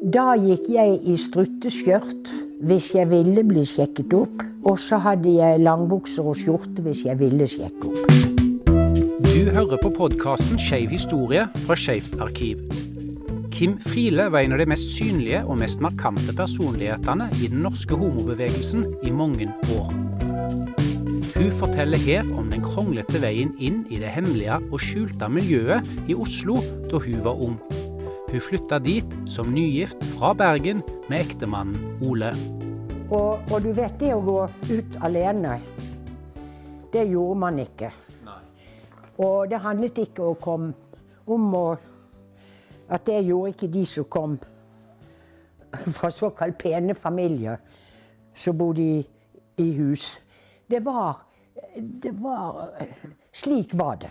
Da gikk jeg i strutteskjørt hvis jeg ville bli sjekket opp. Og så hadde jeg langbukser og skjorte hvis jeg ville sjekke opp. Du hører på podkasten Skeiv historie fra Skeivt arkiv. Kim Friele var en av de mest synlige og mest markante personlighetene i den norske homobevegelsen i mange år. Hun forteller her om den kronglete veien inn i det hemmelige og skjulte miljøet i Oslo da hun var ung. Hun flytta dit som nygift fra Bergen med ektemannen Ole. Og, og du vet, det å gå ut alene, det gjorde man ikke. Og det handlet ikke å komme om å At det gjorde ikke de som kom fra såkalt pene familier som bodde i, i hus. Det var, det var Slik var det.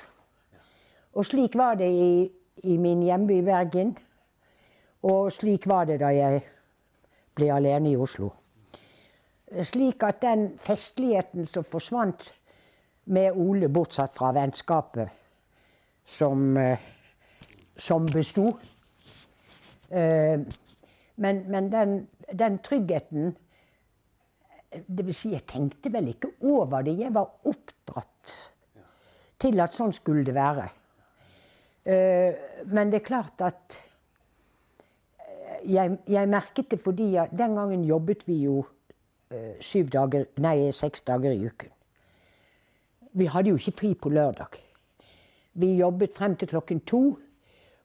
Og slik var det i, i min hjemby Bergen. Og slik var det da jeg ble alene i Oslo. Slik at den festligheten som forsvant med Ole, bortsett fra vennskapet som, som besto Men, men den, den, tryggheten Det vil si, jeg tenkte vel ikke over det. Jeg var oppdratt til at sånn skulle det være. Men det er klart at jeg, jeg merket det fordi jeg, den gangen jobbet vi jo syv dager, nei, seks dager i uken. Vi hadde jo ikke fri på lørdag. Vi jobbet frem til klokken to.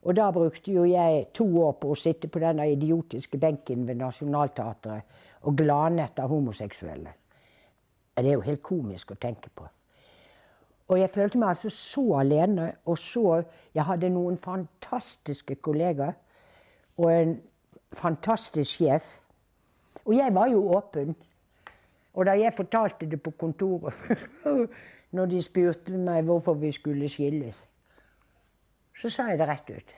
Og da brukte jo jeg to år på å sitte på denne idiotiske benken ved Nationaltheatret og glane etter homoseksuelle. Det er jo helt komisk å tenke på. Og jeg følte meg altså så alene. Og så Jeg hadde noen fantastiske kollegaer og en fantastisk sjef. Og jeg var jo åpen. Og da jeg fortalte det på kontoret, når de spurte meg hvorfor vi skulle skilles, så sa jeg det rett ut.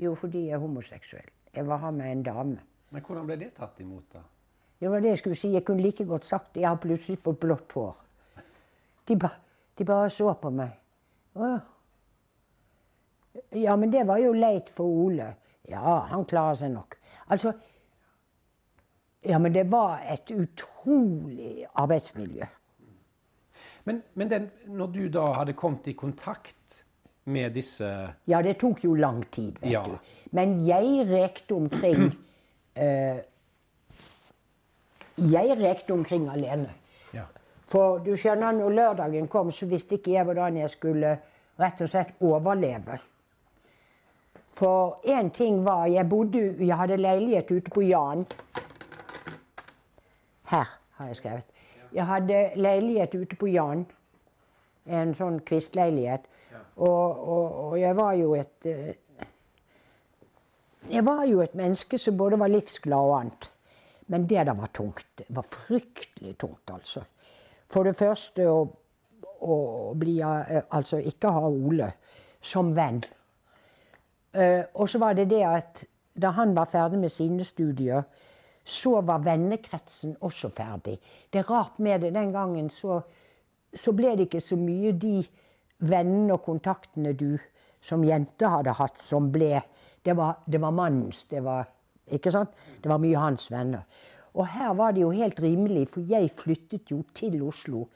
Jo, fordi jeg er homoseksuell. Jeg var her med en dame. Men hvordan ble det tatt imot, da? Det var det jeg skulle si. Jeg kunne like godt sagt det. Jeg har plutselig fått blått hår. De, ba, de bare så på meg. Å. Ja, men det var jo leit for Ole. Ja, han klarer seg nok. Altså, ja, men det var et utrolig arbeidsmiljø. Men, men den, når du da hadde kommet i kontakt med disse Ja, det tok jo lang tid, vet Ja. du. Men jeg rekte omkring eh, Jeg rekte omkring alene. Ja. For du skjønner, når lørdagen kom, så visste ikke jeg hvordan jeg skulle rett og slett overleve. For én ting var Jeg bodde, jeg hadde leilighet ute på Jan. Her har jeg skrevet. Jeg hadde leilighet ute på Jan. En sånn kvistleilighet. Og, og, og jeg var jo et eh, Jeg var jo et menneske som både var livsglad og annet. Men det der var tungt. Det var fryktelig tungt, altså. For det første å, å bli eh, Altså ikke ha Ole som venn. Eh, og så var det det at da han var ferdig med sine studier, så var vennekretsen også ferdig. Det er rart med det. Den gangen så, så ble det ikke så mye de vennene og kontaktene du som jente hadde hatt, som ble Det var, det var mannens. Det var, ikke sant? Det var mye hans venner. Og her var det jo helt rimelig, for jeg flyttet jo til Oslo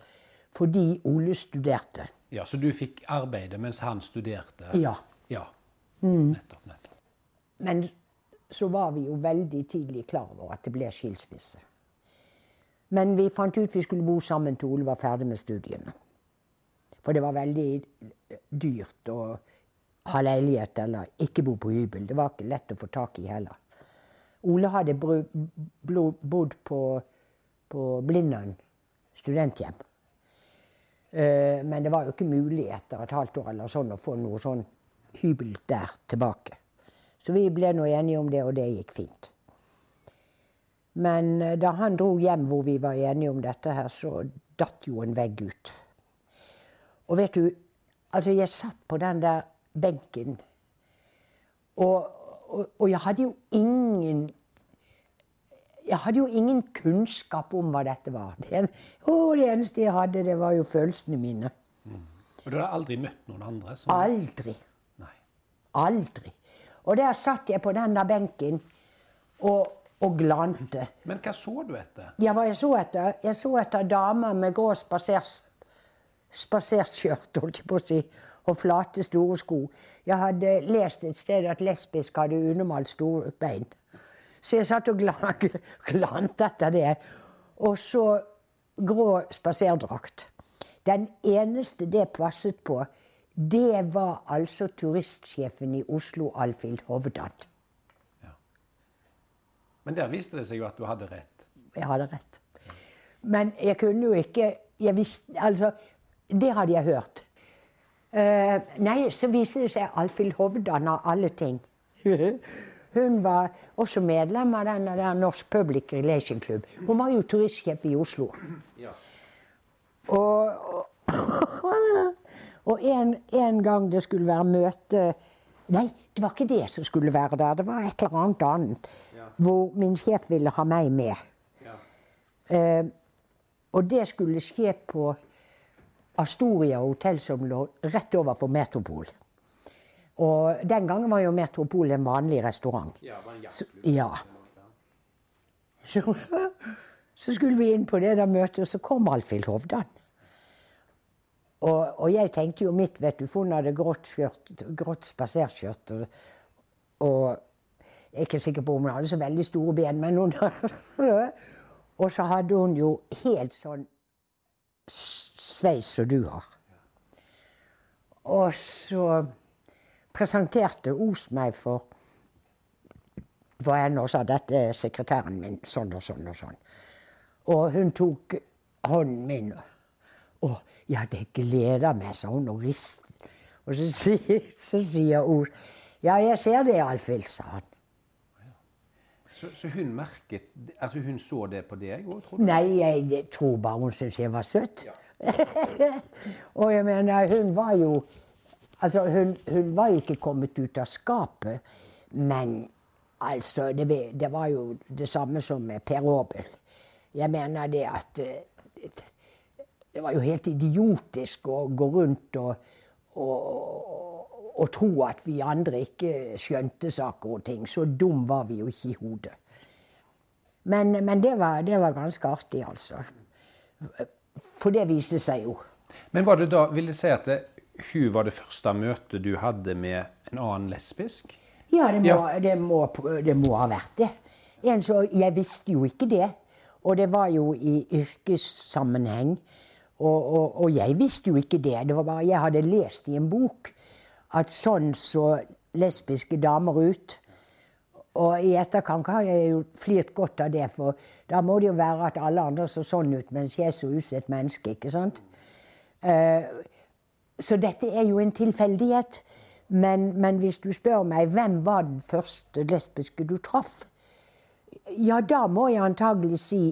fordi Ole studerte. ja, Så du fikk arbeide mens han studerte? Ja. Ja. Nettopp. nettopp. Men så var vi jo veldig tidlig klar over at det ble skilsmisse. Men vi fant ut vi skulle bo sammen til Ole var ferdig med studiene. For det var veldig dyrt å ha leilighet eller ikke bo på hybel. Det var ikke lett å få tak i heller. Ole hadde bodd på, på Blindern studenthjem. Eh, Men det var jo ikke mulig etter et halvt år eller sånn å få noe sånn hybel der tilbake. Så vi ble nå enige om det, og det gikk fint. Men eh, da han dro hjem hvor vi var enige om dette her, så datt jo en vegg ut. Og vet du, altså jeg satt på den der benken, og, og, og jeg hadde jo ingen jeg hadde jo ingen kunnskap om hva dette var. Det, oh, det eneste jeg hadde, det var jo følelsene mine. Og du hadde aldri møtt noen andre? Som... Aldri. Aldri. Og der satt jeg på denne benken, og, og glante. Men hva så du etter? Ja, hva jeg så etter? Jeg så etter damer med grå spaserskjørt, holdt jeg på å si, og flate, store sko. Jeg hadde lest et sted at lesbisk hadde unormalt store bein. Så jeg satt og glante glant etter det. Og så grå spaserdrakt. Den eneste det passet på, det var altså turistsjefen i Oslo, Alfhild Hovdan. Men der viste det seg jo at du hadde rett. Jeg hadde rett. Men jeg kunne jo ikke jeg visste, Altså, det hadde jeg hørt. Uh, nei, så viste det seg Alfhild Hovdan av alle ting. Hun var også medlem av den der Norsk Public Relation Club. Hun var jo turistsjef i Oslo. Og, og, og en, en gang det skulle være møte Nei, det var ikke det som skulle være der. Det var et eller annet annet. Hvor min sjef ville ha meg med. Eh, og det skulle skje på Astoria hotell, som lå rett overfor Metropol. Og den gangen var jo Metropol en vanlig restaurant. Ja, det var en Så, ja. Så, så skulle vi inn på det der møtet, og så kom Alfhild Hovdan. Og, og jeg tenkte jo mitt, vet du, for hun hadde grått, skjørt, grått spaserskjørt. Og, og jeg er ikke sikker på om hun hadde så veldig store ben, men hun Og så hadde hun jo helt sånn sveis som du har. Og så presenterte Os meg for hva jeg nå sa, dette er sekretæren min, sånn og sånn og sånn. Og hun tok hånden min. Å, ja, det gleder meg, sa hun og ristet. Og så, sier- så sier Os Ja, jeg ser det, Alfhild, sa han. Så, så hun merket Altså hun så det på deg òg, tror du? Nei, jeg tror bare hun syntes jeg var søt. og jeg mener, hun var jo Altså, hun, hun var jo ikke kommet ut av skapet, men altså Det, det var jo det samme som med Per Aabel. Jeg mener det at eh, Det var jo helt idiotisk å gå rundt og, og, og tro at vi andre ikke skjønte saker og ting. Så dum var vi jo ikke i hodet. Men, men det, var, det var ganske artig, altså. For det viste seg jo. Men var det da, vil det si at det, hun var det første møtet du hadde med en annen lesbisk? Ja, det må, Ja. Det må, det må ha vært det. En så, jeg visste jo ikke det. Og det var jo i yrkessammenheng. Og, og, og jeg visste jo ikke det. Det var bare Jeg hadde lest i en bok at sånn så lesbiske damer ut. Og i etterkant har jeg jo flirt godt av det, for da må det jo være at alle andre så sånn ut, mens jeg så ut som et menneske, ikke sant? Uh, så dette er jo en tilfeldighet. Men, men hvis du spør meg hvem var den første lesbiske du traff, ja, da må jeg antagelig si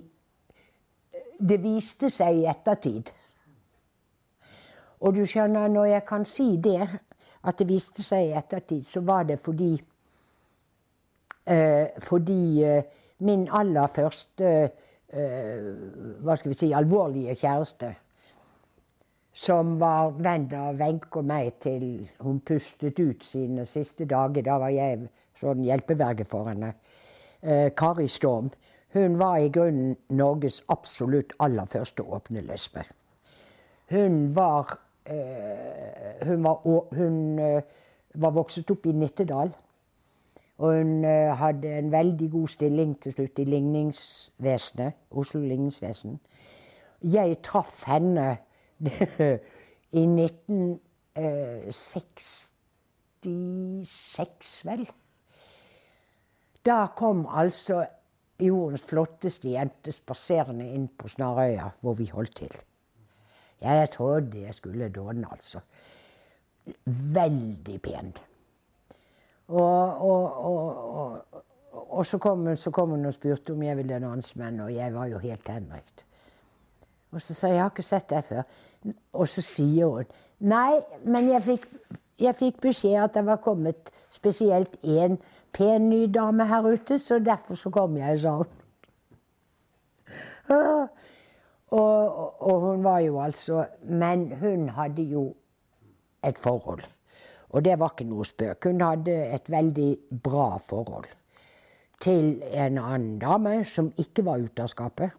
det viste seg i ettertid. Og du skjønner, når jeg kan si det, at det viste seg i ettertid, så var det fordi eh, Fordi eh, min aller første eh, hva skal vi si, alvorlige kjæreste, som var venn av Wenche og meg til hun pustet ut sine siste dager. Da var jeg sånn hjelpeverge for henne. Eh, Kari Storm. Hun var i grunnen Norges absolutt aller første åpne lesbe. Hun var Hun, var, hun eh, var vokset opp i Nittedal. Og hun eh, hadde en veldig god stilling til slutt i ligningsvesenet. Oslo ligningsvesen. Jeg traff henne i 1966, vel. Da kom altså jordens flotteste jente spaserende inn på Snarøya, hvor vi holdt til. Jeg trodde jeg skulle dåne, altså. Veldig pen. Og, og, og, og, så, kom hun, så kom hun og spurte om jeg ville danse med henne, og jeg var jo helt henrykt. Og så sa jeg jeg har ikke sett deg før. Og så sier hun nei, men jeg fikk, jeg fikk beskjed at det var kommet spesielt én pen ny dame her ute, så derfor så kom jeg, sa hun. Og, og hun var jo altså Men hun hadde jo et forhold. Og det var ikke noe spøk. Hun hadde et veldig bra forhold til en annen dame som ikke var ute av skapet.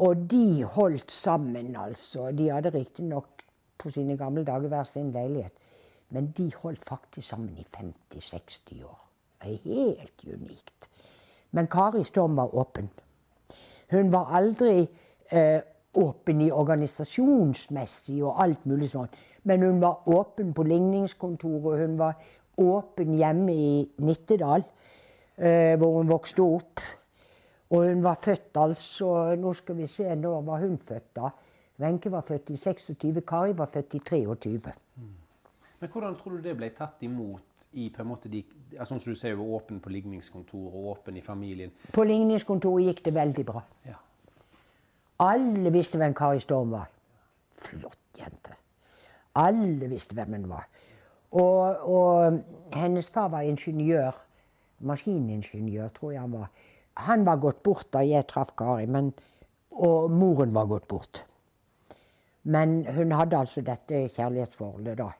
Og de holdt sammen, altså. De hadde riktignok på sine gamle dager hver sin leilighet. Men de holdt faktisk sammen i 50-60 år. Det er helt unikt. Men Kari Storm var åpen. Hun var aldri eh, åpen i organisasjonsmessig og alt mulig sånn. Men hun var åpen på ligningskontoret. Hun var åpen hjemme i Nittedal, eh, hvor hun vokste opp. Og hun var født altså Nå skal vi se, når var hun født, da? Wenche var født i 26, Kari var født i 23. Men hvordan tror du det ble tatt imot i på en måte de, altså, Som du sier, åpen på ligningskontoret og åpen i familien. På ligningskontoret gikk det veldig bra. Ja. Alle visste hvem Kari Storm var. Flott jente. Alle visste hvem hun var. Og, og hennes far var ingeniør. Maskiningeniør, tror jeg han var. Han var gått bort da jeg traff Kari, men, og moren var gått bort. Men hun hadde altså dette kjærlighetsforholdet, da.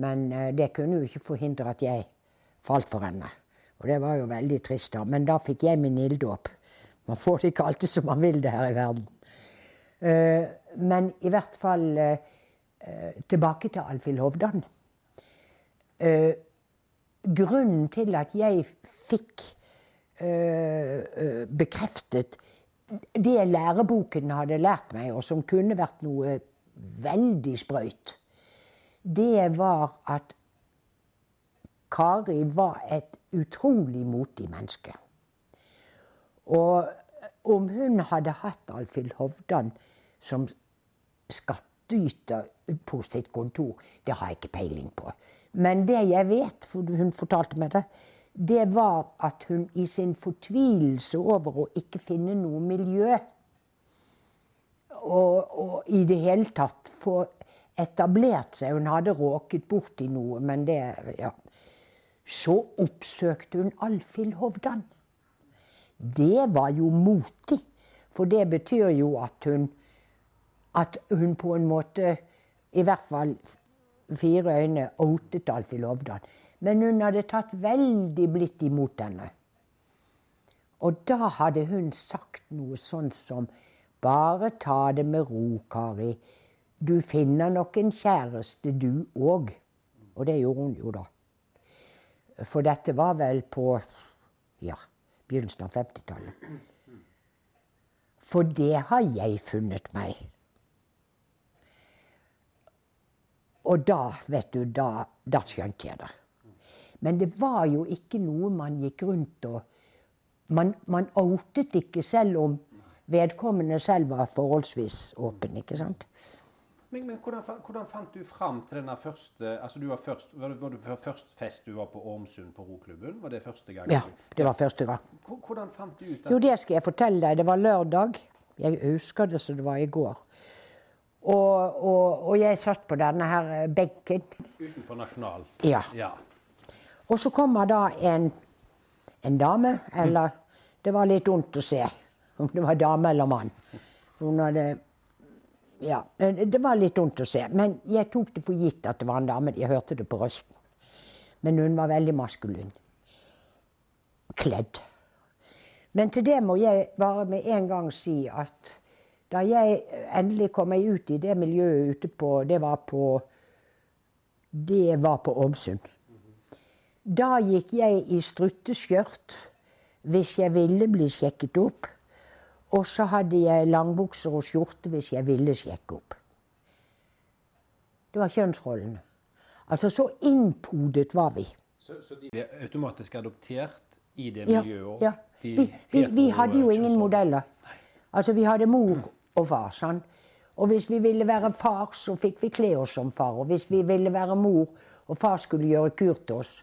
Men eh, det kunne jo ikke forhindre at jeg falt for henne. Og det var jo veldig trist, da. Men da fikk jeg min ilddåp. Man får det ikke alltid som man vil det her i verden. Eh, men i hvert fall eh, tilbake til Alfhild Hovdan. grunnen til at jeg fikk bekreftet det læreboken hadde lært meg, og som kunne vært noe veldig sprøyt, det var at Kari var et utrolig motig menneske. Og om hun hadde hatt Alfhild Hovdan som skattyter på sitt kontor, det har jeg ikke peiling på. Men det jeg vet, for hun fortalte meg det, det var at hun i sin fortvilelse over å ikke finne noe miljø og, og, i det hele tatt få etablert seg. Hun hadde råket borti noe, men det ja. Så oppsøkte hun Alfhild Hovdan. Det var jo motig. For det betyr jo at hun At hun på en måte, i hvert fall fire øyne, outet Alfhild Lovdal. Men hun hadde tatt veldig blidt imot henne. Og da hadde hun sagt noe sånn som Bare ta det med ro, Kari. Du finner nok en kjæreste, du òg. Og det gjorde hun jo, da. For dette var vel på ja, begynnelsen av 50-tallet. For det har jeg funnet meg. Og da, vet du, da, da skjønte jeg det. Men det var jo ikke noe man gikk rundt og Man, man outet ikke selv om vedkommende selv var forholdsvis åpen. ikke sant? Men, men hvordan, hvordan, fant du fram til denne første altså du var, først, var, det, var det først fest du var på Ormsund på roklubben? Var det første gang? Ja, det var første gang. Hvordan fant du ut at Jo, det skal jeg fortelle deg. Det var lørdag. Jeg husker det som det var i går. Og, og, og jeg satt på denne her benken. Utenfor Nasjonal? Ja. ja. Og så kommer da en, en dame, eller Det var litt vondt å se om det var dame eller mann. Hun hadde Ja, det var litt vondt å se. Men jeg tok det for gitt at det var en dame. Jeg hørte det på røsten. Men hun var veldig maskulin. Kledd. Men til det må jeg bare med en gang si at da jeg endelig kom meg ut i det miljøet ute på Det var på Det var på Åmsund. Da gikk jeg i strutteskjørt hvis jeg ville bli sjekket opp. Og så hadde jeg langbukser og skjorte hvis jeg ville sjekke opp. Det var kjønnsrollene. Altså, så innpodet var vi. Så, så de ble automatisk adoptert i det miljøet? Ja. ja. Vi, vi, vi, hadde jo ingen modeller. Altså, vi hadde mor og far. Sånn. Og hvis vi ville være far, så fikk vi kle oss som far. Og hvis vi ville være mor, og far skulle gjøre kur til oss,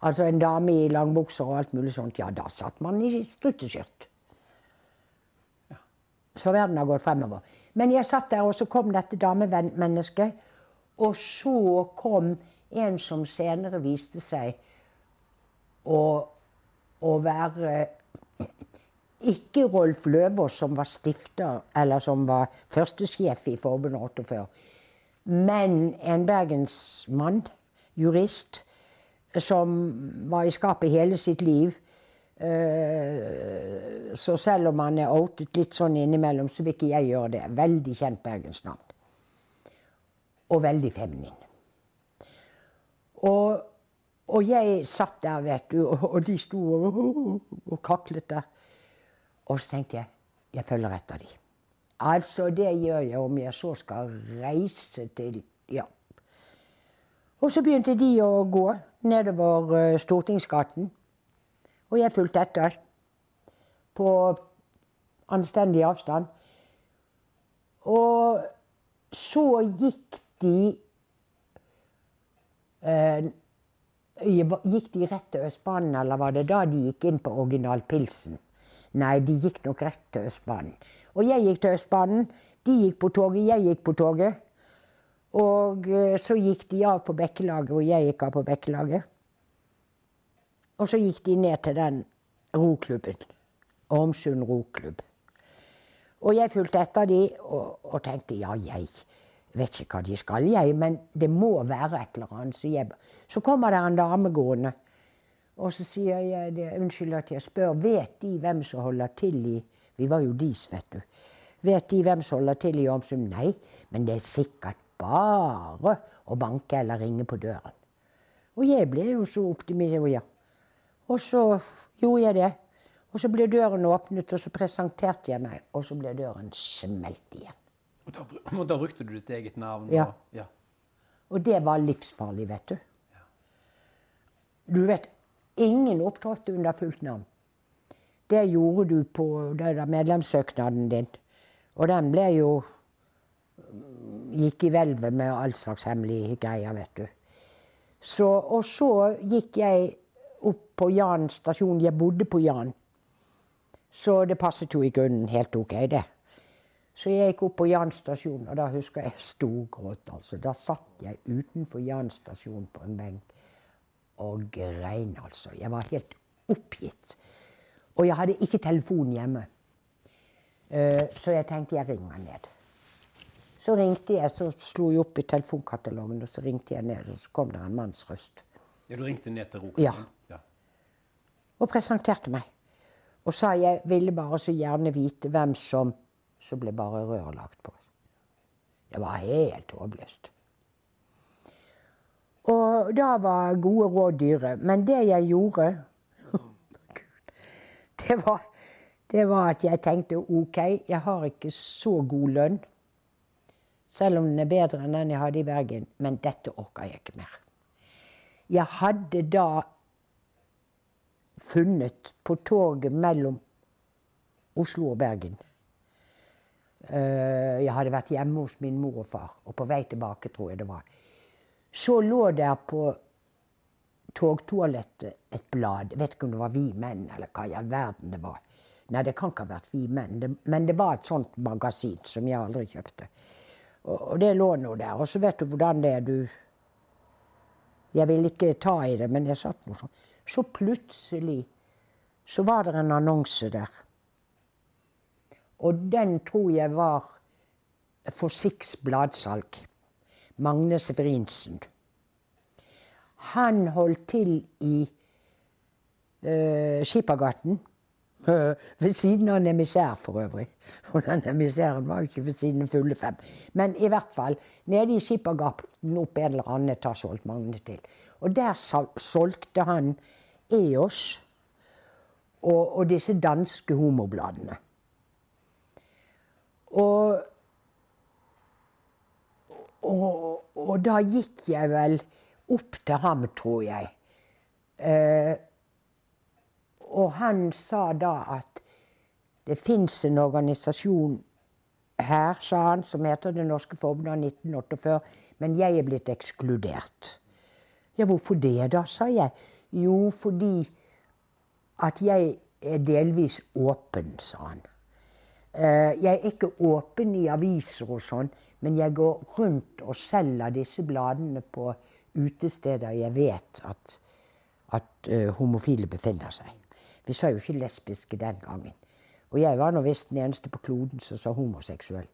Altså en dame i langbukser og alt mulig sånt, ja, da satt man i strutteskjørt. Så verden har gått fremover. Men jeg satt der, og så kom dette damemennesket. Og så kom en som senere viste seg å, å være ikke Rolf Løvås, som var stifter, eller som var førstesjef i Forbundet 48, men en bergensmann, jurist, som var i skapet hele sitt liv. Eh, så selv om han er outet litt sånn innimellom, så vil ikke jeg gjøre det. Veldig kjent bergensnavn. Og veldig feminin. Og, og, jeg satt der, vet du, og, de sto og, og kaklet der. Og så tenkte jeg jeg følger etter de. Altså, det gjør jeg om jeg så skal reise til Ja. Og så begynte de å gå nedover uh, Stortingsgaten. Og jeg fulgte etter. På anstendig avstand. Og så gikk de eh, Gikk de rett til Østbanen, eller var det da de gikk inn på Original Pilsen? Nei, de gikk nok rett til Østbanen. Og jeg gikk til Østbanen. De gikk på toget, jeg gikk på toget. Og uh, så gikk de av på Bekkelaget, og jeg gikk av på Bekkelaget. Og så gikk de ned til den roklubben. Ormsund roklubb. Og jeg fulgte etter de og, og, tenkte ja, jeg vet ikke hva de skal, jeg, men det må være et eller annet. Så, jeg, så kommer det en dame gående, og så sier jeg det, unnskyld at jeg spør, vet de hvem som holder til i Vi var jo dis, vet du. Vet de hvem som holder til i Ormsund? Nei, men det er sikkert bare å banke eller ringe på døren. Og jeg ble jo så optimistisk. Ja. Og så gjorde jeg det. Og så ble døren åpnet, og så presenterte jeg meg, og så ble døren smelt igjen. Og da, og da brukte du ditt eget navn? Ja. Og, ja. og det var livsfarlig, vet du. Ja. Du vet, ingen opptrådte under fullt navn. Det gjorde du på medlemssøknaden din. Og den ble jo Gikk i hvelvet med all slags hemmelige greier, vet du. Så, og så gikk jeg på Jan stasjon. Jeg bodde på Jan. Så det passet jo i grunnen helt OK, det. Så jeg gikk opp på Jan stasjon, og da husker jeg storgråt. Altså. Da satt jeg utenfor Jan stasjon på en benk og grein, altså. Jeg var helt oppgitt. Og jeg hadde ikke telefon hjemme. Uh, så jeg tenkte jeg ringer ned. Så ringte jeg, så slo jeg opp i telefonkatalogen, og så ringte jeg ned, og så kom det en manns røst. Ja, Du ringte ned til Rokan? Ja. Og presenterte meg. Og sa jeg ville bare så gjerne vite hvem som Så ble bare røret lagt på. Det var helt håpløst. Og da var gode råd dyre. Men det jeg gjorde det var, det var at jeg tenkte OK, jeg har ikke så god lønn. Selv om den er bedre enn den jeg hadde i Bergen. Men dette orker jeg ikke mer. Jeg hadde da funnet på toget mellom Oslo og Bergen. Eh, jeg hadde vært hjemme hos min mor og far, og på vei tilbake, tror jeg det var. Så lå der på togtoalettet et blad. Jeg vet ikke om det var Vi menn, eller hva i all verden det var. Nei, det kan ikke ha vært Vi menn, men det var et sånt magasin som jeg aldri kjøpte. Og, det lå nå der. Og så vet du hvordan det er. Du Jeg vil ikke ta i det, men jeg satt nå sånn. Så plutselig så var det en annonse der. Og den tror jeg var for Six bladsalg. Magne Severinsen. Han holdt til i uh, Skippergaten. Ved siden av en emissær, for øvrig. Og den emissæren var jo ikke ved siden av fulle fem. Men i hvert fall, nede i Skippergaten opp en eller annen etasje holdt Magne til. Og der solgte han EOS og, og disse danske homobladene. Og, og, og da gikk jeg vel opp til ham, tror jeg. Eh, og han sa da at det fins en organisasjon her, sa han, som heter Det norske forbundet av 1948, men jeg er blitt ekskludert. Ja, hvorfor det, da, sa jeg. Jo, fordi at jeg er delvis åpen, sa han. Eh, jeg er ikke åpen i aviser og sånn, men jeg går rundt og selger disse bladene på utesteder jeg vet at, at uh, homofile befinner seg. Vi sa jo ikke lesbiske den gangen. Og jeg var nå visst den eneste på kloden som sa homoseksuell.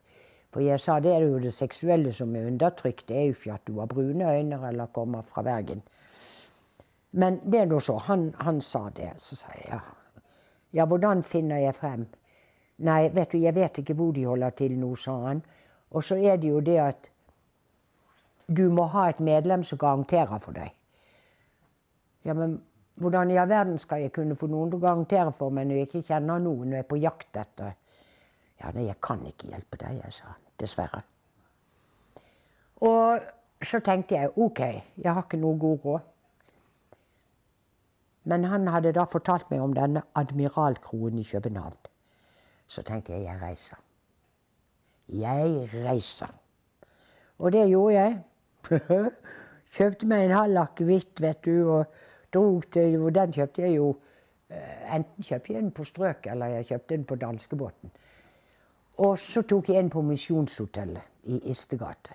For jeg sa det er jo det seksuelle som er undertrykt. Det er jo ikke at du har brune øyne eller kommer fra Bergen. Men det er nå så. Han, han, sa det. Så sa jeg ja, Ja, hvordan finner jeg frem? Nei, vet du, jeg vet ikke hvor de holder til nå, sa han. Og så er det jo det at du må ha et medlem som garanterer for deg. Ja, men hvordan i all verden skal jeg kunne få noen til å garantere for meg når jeg ikke kjenner noen og er på jakt etter Ja, nei, jeg kan ikke hjelpe deg, jeg sa. Dessverre. Og så tenkte jeg OK, jeg har ikke noe god råd. Men han hadde da fortalt meg om denne Admiralkroen i København. Så tenkte jeg jeg reiser. Jeg reiser. Og det gjorde jeg. Kjøpte meg en halv akevitt, vet du, og til Og den kjøpte jeg jo eh, Enten kjøpte jeg den på Strøk, eller jeg kjøpte den på danskebåten. Og så tok jeg en på Misjonshotellet i Istegate.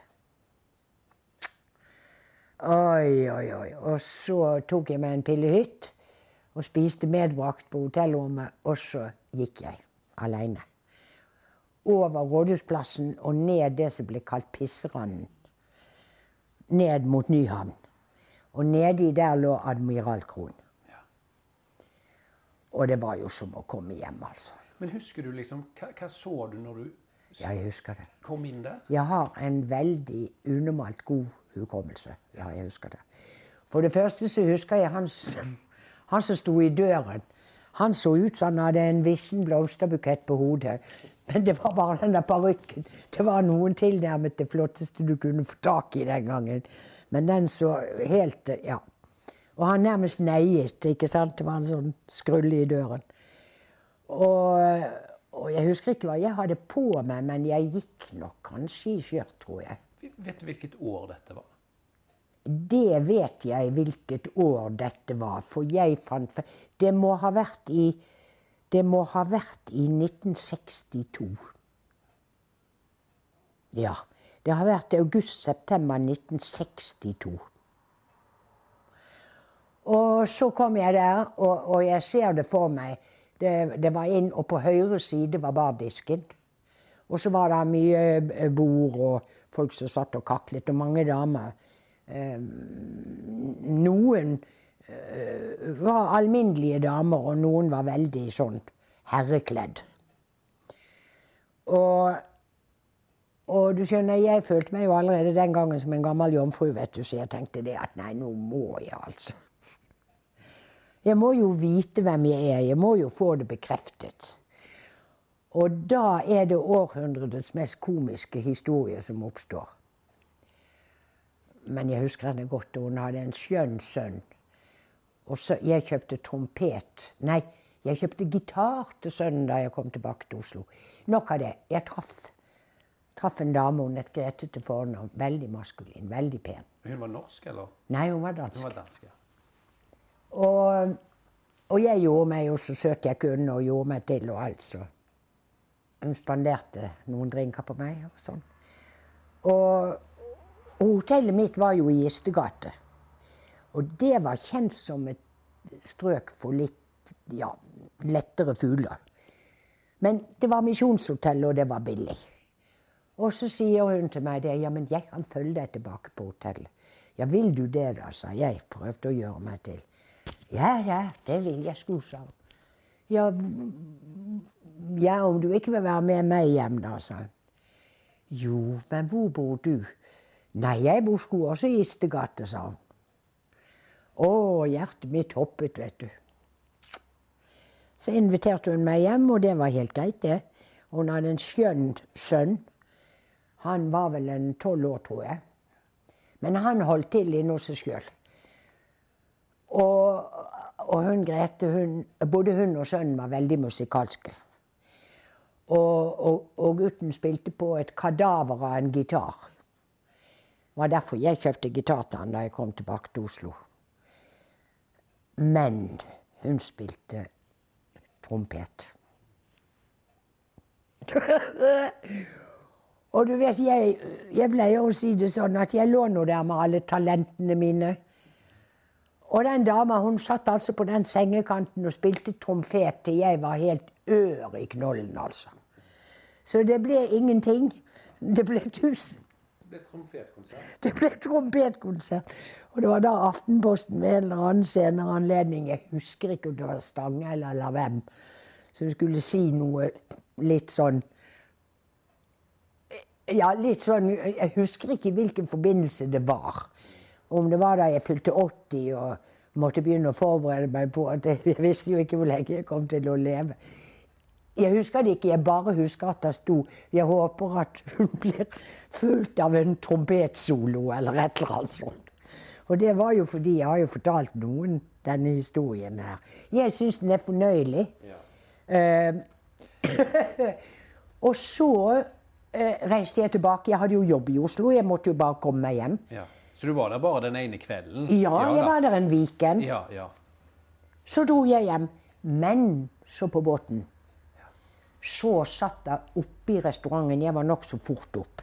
Oi, oi, oi. Og så tok jeg meg en pillehytt og spiste medbrakt på hotellrommet, og så gikk jeg aleine. Over Rådhusplassen og ned det som ble kalt Pisseranden. Ned mot Nyhavn. Og nedi der lå Admiralkroen. Og det var jo som å komme hjem, altså. Men husker du liksom, hva, hva så du når du Ja, jeg husker det. kom inn der? Jeg har en veldig unormalt god hukommelse. Ja, jeg husker det. For det første så husker jeg han, han som sto i døren. Han så ut som han hadde en vissen blomsterbukett på hodet. Men det var bare den der parykken. Det var noen tilnærmet det flotteste du kunne få tak i den gangen. Men den så helt Ja. Og han nærmest neiet, ikke sant. Det var en sånn skrulle i døren. Og, og jeg husker ikke hva jeg hadde på meg, men jeg gikk nok kanskje i skjørt, tror jeg. Vet du hvilket år dette var? Det vet jeg hvilket år dette var, for jeg fant Det må ha vært i Det må ha vært i 1962. Ja. Det har vært august-september 1962. Og så kom jeg der, og, og jeg ser det for meg. Det, det var inn, og på høyre side var bardisken. Og så var det mye eh, bord og folk som satt og kaklet, og mange damer. Eh, noen eh, var alminnelige damer, og noen var veldig sånn herrekledd. Og, og du skjønner, jeg følte meg jo allerede den gangen som en gammel jomfru, vet du, så jeg tenkte det at nei, nå må jeg altså. Jeg må jo vite hvem jeg er, jeg må jo få det bekreftet. Og da er det århundrets mest komiske historie som oppstår. Men jeg husker henne godt, og hun hadde en skjønn sønn. Og så Jeg kjøpte trompet Nei, jeg kjøpte gitar til sønnen da jeg kom tilbake til Oslo. Nok av det. Jeg traff, traff en dame, hun het Grete til fornavn. Veldig maskulin, veldig pen. Hun var norsk, eller? Nei, hun var dansk. Hun var dansk, ja. Og, og jeg gjorde meg jo så søt jeg kunne, og gjorde meg til og alt, så Hun spanderte noen drinker på meg og sånn. Og, og hotellet mitt var jo i Gistegate. Og det var kjent som et strøk for litt ja, lettere fugler. Men det var misjonshotell, og det var billig. Og så sier hun til meg det, ja, men jeg kan følge deg tilbake på hotellet. Ja, vil du det, da, sa jeg. Prøvde å gjøre meg til. Ja, ja, det vil jeg, skulle sa hun. Ja, ja, om du ikke vil være med meg hjem, da, sa hun. Jo, men hvor bor du? Nei, jeg bor sko også i Istegate, sa hun. Å, hjertet mitt hoppet, vet du. Så inviterte hun meg hjem, og det var helt greit, det. Hun hadde en skjønn sønn. Han var vel en tolv år, tror jeg. Men han holdt til seg sjøl. Og, og hun Grete, hun, både hun og sønnen var veldig musikalske. Og, og, og gutten spilte på et kadaver av en gitar. Det var derfor jeg kjøpte gitar til han da jeg kom tilbake til Oslo. Men hun spilte trompet. Og du vet, jeg, jeg pleier å si det sånn at jeg lå nå der med alle talentene mine. Og den dama hun satt altså på den sengekanten og spilte tromfet til jeg var helt ør i knollen, altså. Så det ble ingenting. Det ble tusen. Det ble trompetkonsert. Det ble trompetkonsert. Og det var da Aftenposten ved en eller annen senere anledning, jeg husker ikke om det var Stange eller Hvem, som skulle si noe litt sånn Ja, litt sånn Jeg husker ikke hvilken forbindelse det var. Om det var da jeg fylte 80 og måtte begynne å forberede meg på at jeg visste jo ikke hvor lenge jeg kom til å leve. Jeg husker det ikke, jeg bare husker at det sto 'Jeg håper at hun blir fulgt av en trompetsolo', eller et eller annet sånt. Og det var jo fordi jeg har jo fortalt noen denne historien her. Jeg syns den er fornøyelig. Ja. Uh, og så reiste jeg tilbake. Jeg hadde jo jobb i Oslo, jeg måtte jo bare komme meg hjem. Ja. Så du var der bare den ene kvelden? Ja, ja jeg var der en weekend. Ja, ja. Så dro jeg hjem. Men så på båten så satt det oppe i restauranten Jeg var nokså fort opp.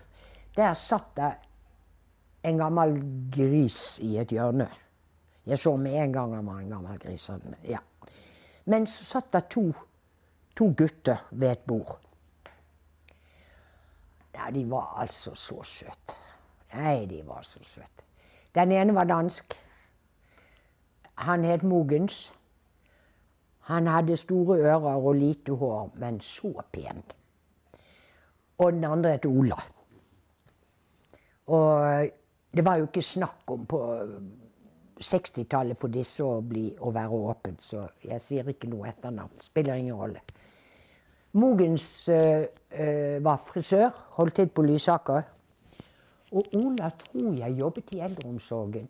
Der satt det en gammel gris i et hjørne. Jeg så med en gang han var en gammel gris. Ja. Men så satt det to, to gutter ved et bord. Ja, de var altså så søte. Nei, de var så søte. Den ene var dansk. Han het Mogens. Han hadde store ører og lite hår, men så pen. Og den andre het Ola. Og det var jo ikke snakk om på 60-tallet for disse å, bli, å være åpent, så jeg sier ikke noe etternavn. Spiller ingen rolle. Mogens øh, var frisør, holdt til på Lysaker. Og Ola tror jeg jobbet i eldreomsorgen.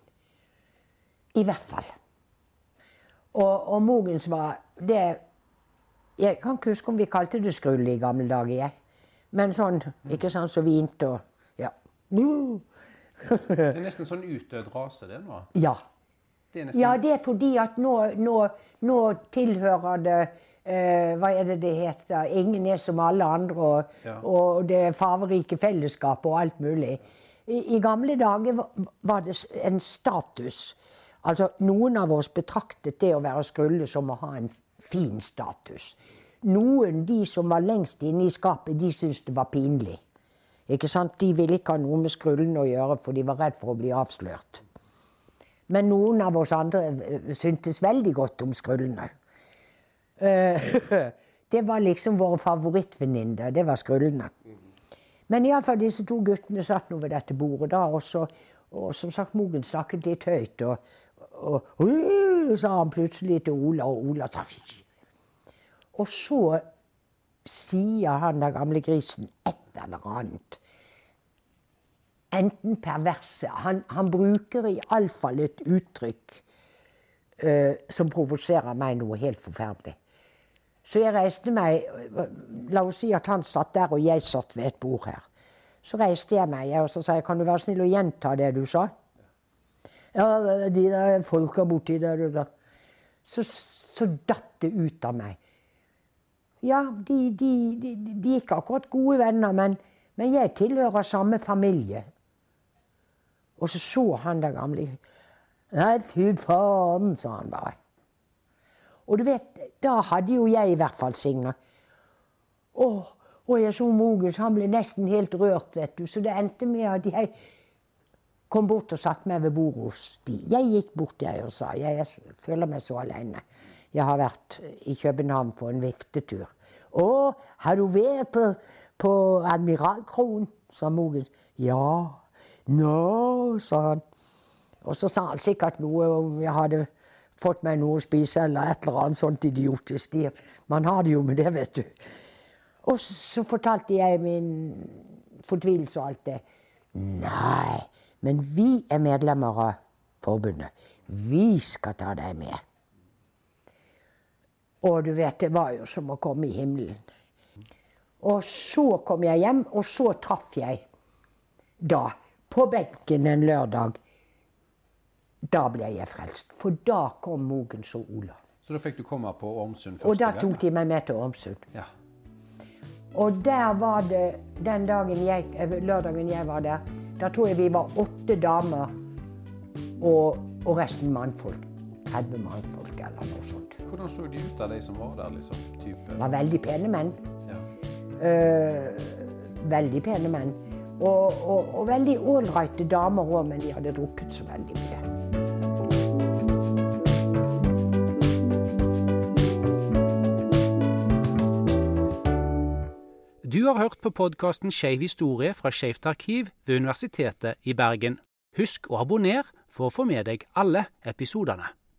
I hvert fall. Og, og Mogens var det Jeg kan ikke huske om vi kalte det skrull i gamle dager, jeg. Men sånn, ikke sånn så vint og Ja. det er nesten sånn utdødd rase, det nå? Ja. Det nesten... Ja, det er fordi at nå, nå, nå tilhører det eh, Hva er det det heter? Ingen er som alle andre, og, ja. og det farverike fellesskapet og alt mulig. I, I, gamle dager var det en status. Altså, Noen av oss betraktet det å være skrulle som å ha en fin status. Noen, de som var lengst inne i skapet, de syntes det var pinlig. Ikke sant? De ville ikke ha noe med skrullene å gjøre, for de var redd for å bli avslørt. Men noen av oss andre eh, syntes veldig godt om skrullene. Eh, det var liksom våre favorittvenninner. Det var skrullene. Men iallfall disse to guttene satt nå ved dette bordet da, og, så, og som sagt, Mogen snakket litt høyt. Og, og, og sa han plutselig til Ola, og Ola sa fy. Og så sier han den gamle grisen et eller annet. Enten perverse Han, han bruker iallfall et uttrykk uh, som provoserer meg noe helt forferdelig. Så jeg reiste meg La oss si at han satt der, og jeg satt ved et bord her. Så reiste jeg meg og så sa jeg, kan du være snill å gjenta det du sa? Ja, de der folka borti der da. Så, så datt det ut av meg. Ja, de, de, de, de er ikke akkurat gode venner, men, men, jeg tilhører samme familie. Og så så han der gamle Nei, fy faen, sa han bare. Og du vet, da hadde jo jeg i hvert fall singa. og jeg så Mogens, han ble nesten helt rørt, vet du. Så det endte med at jeg kom bort og satte meg ved bordet hos de. Jeg gikk bort jeg og sa jeg, jeg føler meg så alene. Jeg har vært i København på en viftetur. Å, har du vært på, på Admiralkronen? sa Mogens. Ja. Nå, sa han. Og så sa han sikkert noe om jeg hadde fått meg noe å spise eller et eller annet sånt idiotisk. Man har det jo med det, vet du. Og så fortalte jeg min fortvilelse og alt det. Nei, men vi er medlemmer av forbundet. Vi skal ta deg med. Og du vet, det var jo som å komme i himmelen. Og så kom jeg hjem, og så traff jeg da, på benken en lørdag Da ble jeg frelst. For da kom Mogens og Ola. Så da fikk du komme på Ormsund første gang? Og da tok de meg med til Ormsund. Ja. Og der var det den dagen jeg, lørdagen jeg var der da tror jeg vi var åtte damer og, og resten mannfolk. 30 mannfolk eller noe sånt. Hvordan så de ut av de som var der? liksom? Type? var veldig pene menn. Ja. Uh, veldig pene menn. Og, og, og veldig ålreite damer òg, men de hadde drukket så veldig mye. Du har hørt på podkasten Skeiv historie fra Skeivt arkiv ved Universitetet i Bergen. Husk å abonnere for å få med deg alle episodene.